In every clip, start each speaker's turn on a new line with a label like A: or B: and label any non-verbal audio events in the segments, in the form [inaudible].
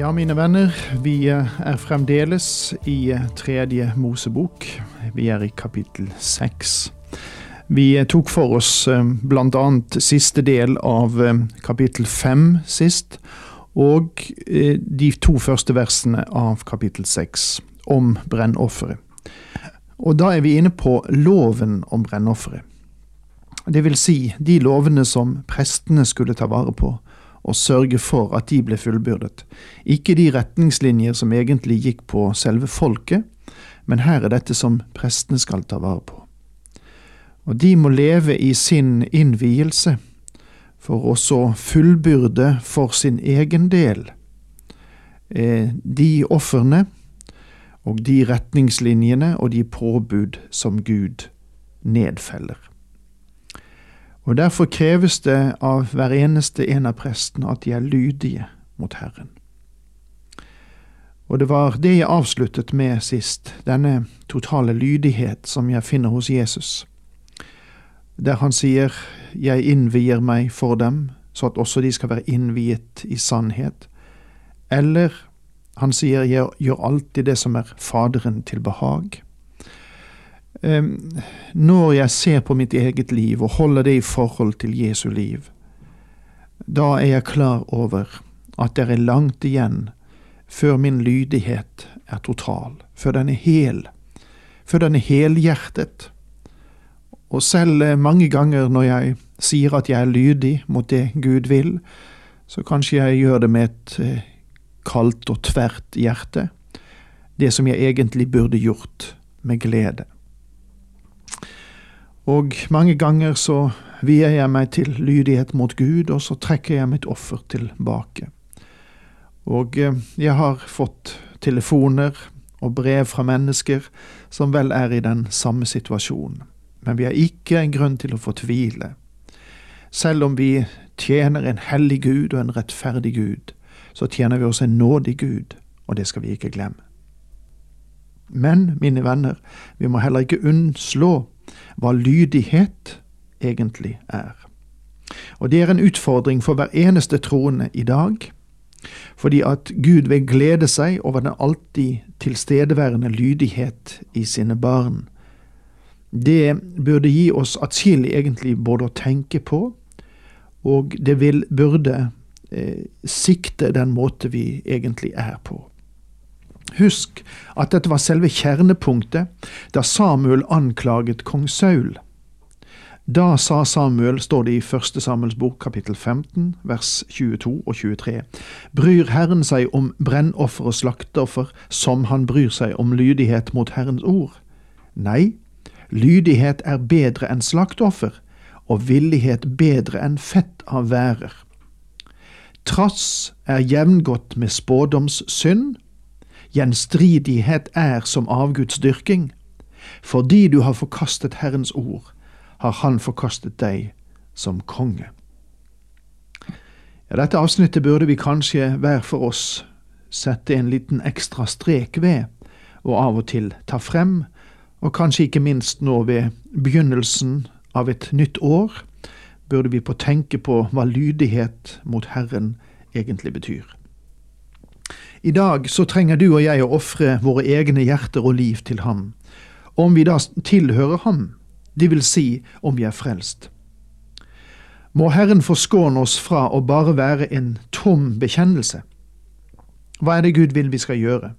A: Ja, mine venner, vi eh, er fremdeles i eh, tredje Mosebok. Vi er i kapittel seks. Vi eh, tok for oss blant annet siste del av kapittel fem sist, og de to første versene av kapittel seks, om brennofferet. Og da er vi inne på loven om brennofferet. Det vil si de lovene som prestene skulle ta vare på og sørge for at de ble fullbyrdet. Ikke de retningslinjer som egentlig gikk på selve folket, men her er dette som prestene skal ta vare på. Og de må leve i sin innvielse, for å så fullbyrde for sin egen del eh, de ofrene og de retningslinjene og de påbud som Gud nedfeller. Og Derfor kreves det av hver eneste en av prestene at de er lydige mot Herren. Og det var det jeg avsluttet med sist, denne totale lydighet som jeg finner hos Jesus, der han sier jeg innvier meg for dem, så at også de skal være innviet i sannhet, eller han sier jeg gjør alltid det som er Faderen til behag. Når jeg ser på mitt eget liv og holder det i forhold til Jesu liv, da er jeg klar over at det er langt igjen før min lydighet er total, før den er hel, før den er helhjertet. Og selv eh, mange ganger når jeg sier at jeg er lydig mot det Gud vil, så kanskje jeg gjør det med et eh, kaldt og tvert hjerte, det som jeg egentlig burde gjort med glede. Og mange ganger så vier jeg meg til lydighet mot Gud, og så trekker jeg mitt offer tilbake. Og eh, jeg har fått telefoner og brev fra mennesker som vel er i den samme situasjonen. Men vi har ikke en grunn til å fortvile. Selv om vi tjener en hellig Gud og en rettferdig Gud, så tjener vi også en nådig Gud, og det skal vi ikke glemme. Men, mine venner, vi må heller ikke unnslå hva lydighet egentlig er. Og det er en utfordring for hver eneste troende i dag, fordi at Gud vil glede seg over den alltid tilstedeværende lydighet i sine barn. Det burde gi oss atskillig egentlig både å tenke på, og det vil, burde eh, sikte den måte vi egentlig er på. Husk at dette var selve kjernepunktet da Samuel anklaget kong Saul. Da sa Samuel, står det i første Samuels bok kapittel 15, vers 22 og 23, bryr Herren seg om brennoffer og slakteoffer som han bryr seg om lydighet mot Herrens ord? Nei, lydighet er bedre enn slakteoffer, og villighet bedre enn fett av værer. Trass er jevngodt med spådomssynd, Gjenstridighet er som avgudsdyrking. Fordi du har forkastet Herrens ord, har Han forkastet deg som konge. Ja, dette avsnittet burde vi kanskje hver for oss sette en liten ekstra strek ved, og av og til ta frem, og kanskje ikke minst nå ved begynnelsen av et nytt år, burde vi på tenke på hva lydighet mot Herren egentlig betyr. I dag så trenger du og jeg å ofre våre egne hjerter og liv til ham, om vi da tilhører ham, det vil si om vi er frelst. Må Herren forskåne oss fra å bare være en tom bekjennelse. Hva er det Gud vil vi skal gjøre?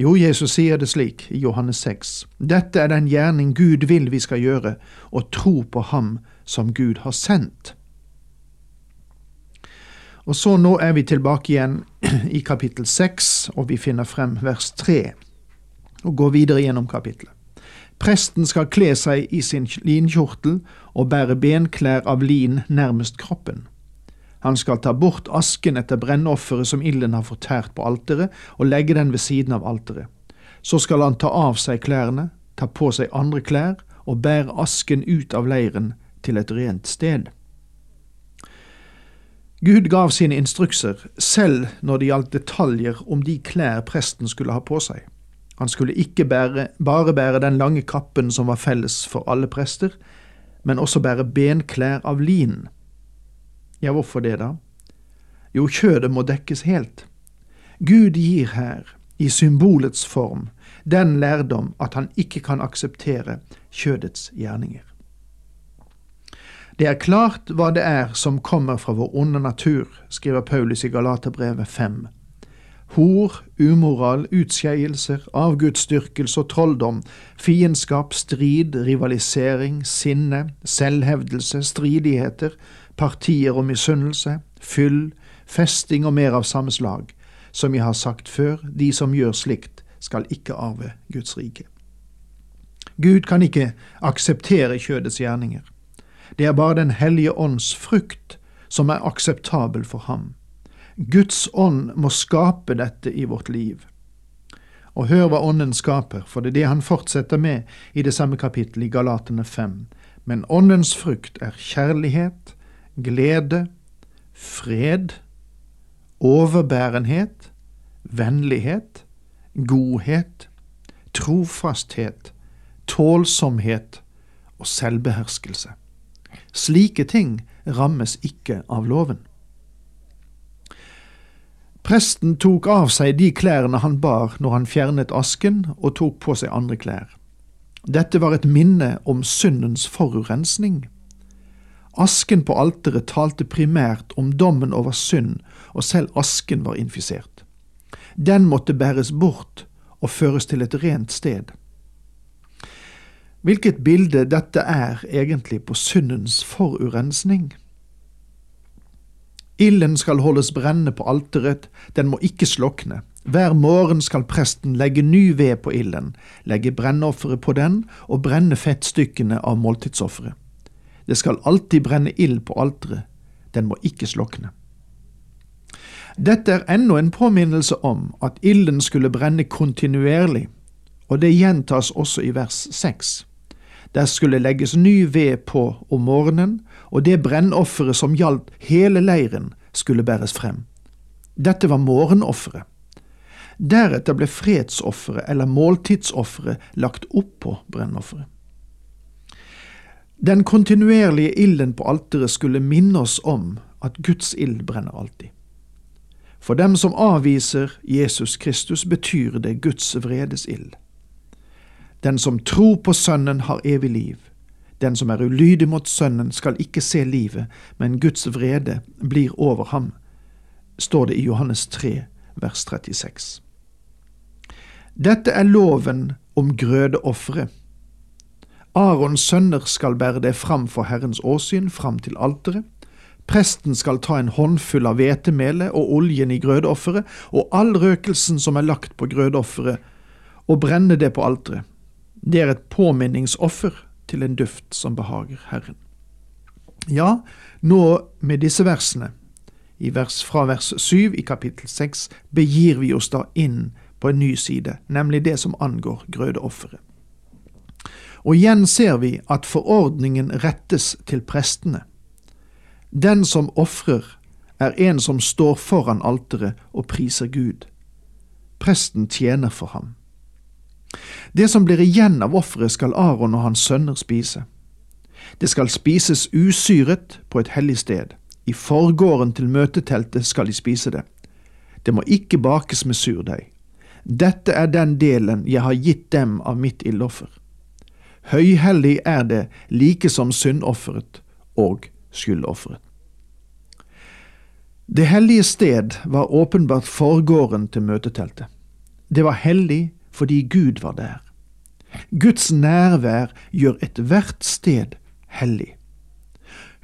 A: Jo, Jesus sier det slik i Johannes 6. Dette er den gjerning Gud vil vi skal gjøre, å tro på Ham som Gud har sendt. Og så nå er vi tilbake igjen [clears throat] i kapittel seks, og vi finner frem vers tre, og går videre gjennom kapittelet. Presten skal kle seg i sin linkjortel og bære benklær av lin nærmest kroppen. Han skal ta bort asken etter brennofferet som ilden har fortært på alteret, og legge den ved siden av alteret. Så skal han ta av seg klærne, ta på seg andre klær og bære asken ut av leiren til et rent sted. Gud gav sine instrukser, selv når det gjaldt detaljer om de klær presten skulle ha på seg. Han skulle ikke bære, bare bære den lange kappen som var felles for alle prester, men også bære benklær av lin. Ja, hvorfor det, da? Jo, kjødet må dekkes helt. Gud gir her, i symbolets form, den lærdom at han ikke kan akseptere kjødets gjerninger. Det er klart hva det er som kommer fra vår onde natur, skriver Paulus i Galaterbrevet 5. Hor, umoral, utskeielser, avgudsdyrkelse og trolldom, fiendskap, strid, rivalisering, sinne, selvhevdelse, stridigheter, partier og misunnelse, fyll, festing og mer av samme slag. Som jeg har sagt før, de som gjør slikt, skal ikke arve Guds rike. Gud kan ikke akseptere kjødets gjerninger. Det er bare Den hellige ånds frukt som er akseptabel for ham. Guds ånd må skape dette i vårt liv. Og hør hva Ånden skaper, for det er det han fortsetter med i det samme kapittelet i Galatene 5. Men Åndens frukt er kjærlighet, glede, fred, overbærenhet, vennlighet, godhet, trofasthet, tålsomhet og selvbeherskelse. Slike ting rammes ikke av loven. Presten tok av seg de klærne han bar når han fjernet asken, og tok på seg andre klær. Dette var et minne om syndens forurensning. Asken på alteret talte primært om dommen over synd, og selv asken var infisert. Den måtte bæres bort og føres til et rent sted. Hvilket bilde dette er egentlig på syndens forurensning? Ilden skal holdes brennende på alteret, den må ikke slokne. Hver morgen skal presten legge ny ved på ilden, legge brennofferet på den og brenne fettstykkene av måltidsofferet. Det skal alltid brenne ild på alteret, den må ikke slokne. Dette er ennå en påminnelse om at ilden skulle brenne kontinuerlig, og det gjentas også i vers seks. Der skulle legges ny ved på om morgenen, og det brennofferet som gjaldt hele leiren, skulle bæres frem. Dette var morgenofferet. Deretter ble fredsofferet eller måltidsofferet lagt oppå brennofferet. Den kontinuerlige ilden på alteret skulle minne oss om at Guds ild brenner alltid. For dem som avviser Jesus Kristus, betyr det Guds vredes ild. Den som tror på Sønnen, har evig liv. Den som er ulydig mot Sønnen, skal ikke se livet, men Guds vrede blir over ham, står det i Johannes 3, vers 36. Dette er loven om grødeofferet. Arons sønner skal bære det fram for Herrens åsyn, fram til alteret. Presten skal ta en håndfull av hvetemelet og oljen i grødeofferet og all røkelsen som er lagt på grødeofferet, og brenne det på alteret. Det er et påminningsoffer til en duft som behager Herren. Ja, nå med disse versene, vers, fra vers 7 i kapittel 6, begir vi oss da inn på en ny side, nemlig det som angår grødeofferet. Og igjen ser vi at forordningen rettes til prestene. Den som ofrer, er en som står foran alteret og priser Gud. Presten tjener for ham. Det som blir igjen av offeret, skal Aron og hans sønner spise. Det skal spises usyret på et hellig sted. I forgården til møteteltet skal de spise det. Det må ikke bakes med surdeig. Dette er den delen jeg har gitt dem av mitt ildoffer. Høyhellig er det like som syndofferet og skyldofferet. Det hellige sted var åpenbart forgården til møteteltet. Det var hellig fordi Gud var der. Guds nærvær gjør ethvert sted hellig.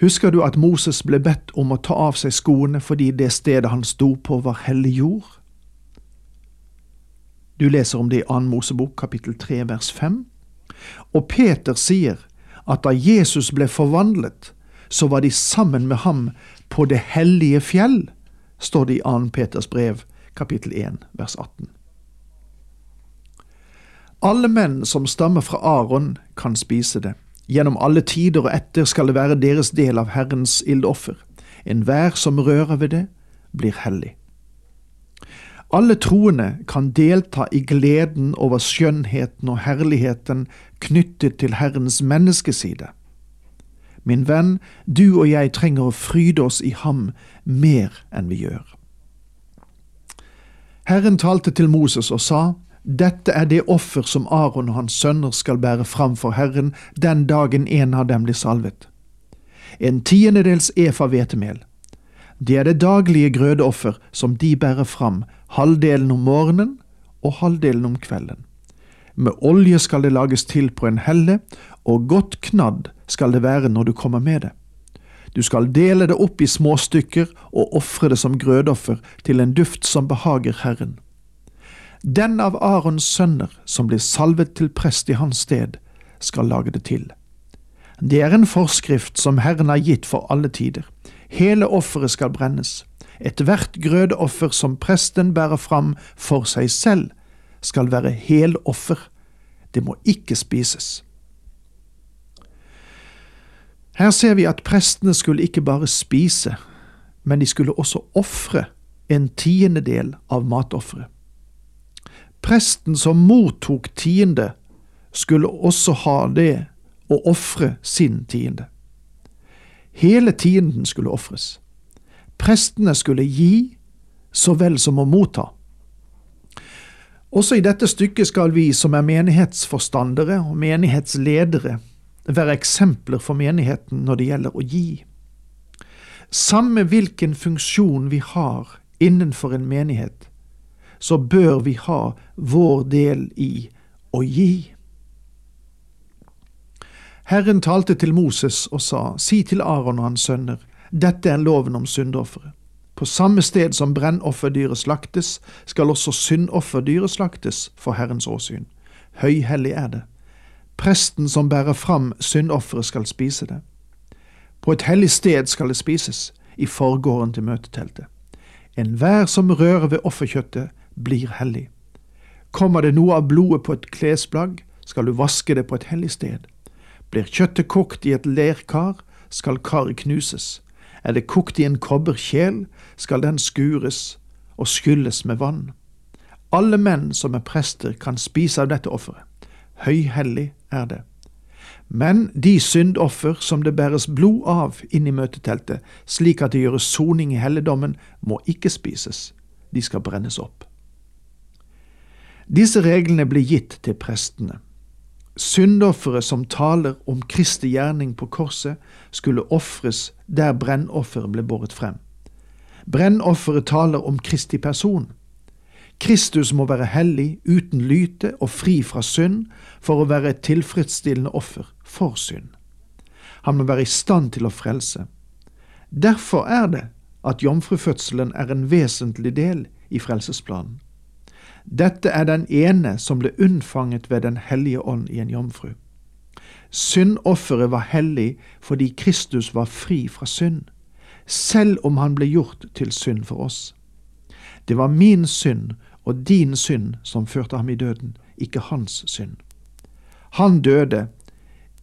A: Husker du at Moses ble bedt om å ta av seg skoene fordi det stedet han sto på var hellig jord? Du leser om det i 2. Mosebok kapittel 3 vers 5. Og Peter sier at da Jesus ble forvandlet, så var de sammen med ham på det hellige fjell, står det i 2. Peters brev, kapittel 1, vers 18. Alle menn som stammer fra Aron, kan spise det. Gjennom alle tider og etter skal det være deres del av Herrens ildoffer. Enhver som rører ved det, blir hellig. Alle troende kan delta i gleden over skjønnheten og herligheten knyttet til Herrens menneskeside. Min venn, du og jeg trenger å fryde oss i ham mer enn vi gjør. Herren talte til Moses og sa, Dette er det offer som Aron og hans sønner skal bære fram for Herren den dagen en av dem blir salvet. En tiendedels efa hvetemel. Det er det daglige grødeoffer som de bærer fram, halvdelen om morgenen og halvdelen om kvelden. Med olje skal det lages til på en helle, og godt knadd skal det være når du kommer med det. Du skal dele det opp i småstykker og ofre det som grødoffer til en duft som behager Herren. Den av Arons sønner som blir salvet til prest i hans sted, skal lage det til. Det er en forskrift som Herren har gitt for alle tider. Hele offeret skal brennes. Ethvert grødeoffer som presten bærer fram for seg selv, skal være heloffer. Det må ikke spises. Her ser vi at prestene skulle ikke bare spise, men de skulle også ofre en tiendedel av matofferet. Presten som mottok tiende, skulle også ha det å ofre sin tiende. Hele tienden skulle ofres. Prestene skulle gi så vel som å motta. Også i dette stykket skal vi som er menighetsforstandere og menighetsledere, være eksempler for menigheten når det gjelder å gi. Samme hvilken funksjon vi har innenfor en menighet, så bør vi ha vår del i å gi. Herren talte til Moses og sa, Si til Aron og hans sønner, dette er loven om syndofferet. På samme sted som brennofferdyret slaktes, skal også syndofferdyret slaktes for Herrens åsyn. Høyhellig er det. Presten som bærer fram syndofferet, skal spise det. På et hellig sted skal det spises, i forgården til møteteltet. Enhver som rører ved offerkjøttet, blir hellig. Kommer det noe av blodet på et klesplagg, skal du vaske det på et hellig sted. Blir kjøttet kokt i et lerkar, skal karet knuses. Er det kokt i en kobberkjel, skal den skures og skylles med vann. Alle menn som er prester, kan spise av dette offeret. Høyhellig er det. Men de syndoffer som det bæres blod av inn i møteteltet, slik at det gjøres soning i helligdommen, må ikke spises. De skal brennes opp. Disse reglene blir gitt til prestene. Syndofferet som taler om Kristi gjerning på korset, skulle ofres der brennofferet ble båret frem. Brennofferet taler om Kristi person. Kristus må være hellig, uten lyte og fri fra synd for å være et tilfredsstillende offer for synd. Han må være i stand til å frelse. Derfor er det at jomfrufødselen er en vesentlig del i frelsesplanen. Dette er den ene som ble unnfanget ved Den hellige ånd i en jomfru. Syndofferet var hellig fordi Kristus var fri fra synd, selv om han ble gjort til synd for oss. Det var min synd og din synd som førte ham i døden, ikke hans synd. Han døde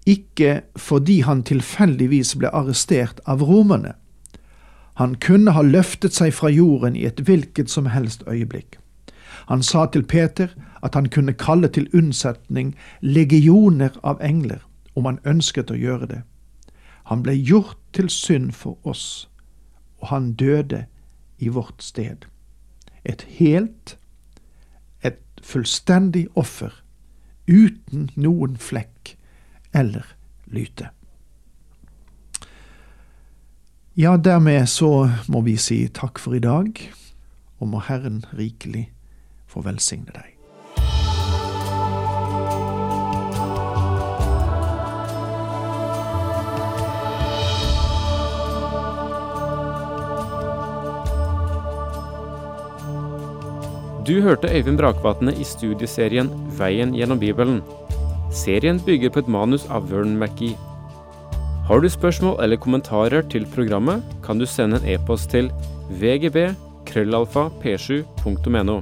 A: ikke fordi han tilfeldigvis ble arrestert av romerne. Han kunne ha løftet seg fra jorden i et hvilket som helst øyeblikk. Han sa til Peter at han kunne kalle til unnsetning legioner av engler om han ønsket å gjøre det. Han ble gjort til synd for oss, og han døde i vårt sted. Et helt, et fullstendig offer, uten noen flekk eller lyte. Ja, dermed så må vi si takk for i dag, og må Herren rikelig få velsigne deg.
B: Du hørte Øyvind Brakvatne i studieserien Veien gjennom Bibelen. Serien bygger på et manus av Vern McGee. Har du spørsmål eller kommentarer til programmet, kan du sende en e-post til vgb krøllalfa p7.no.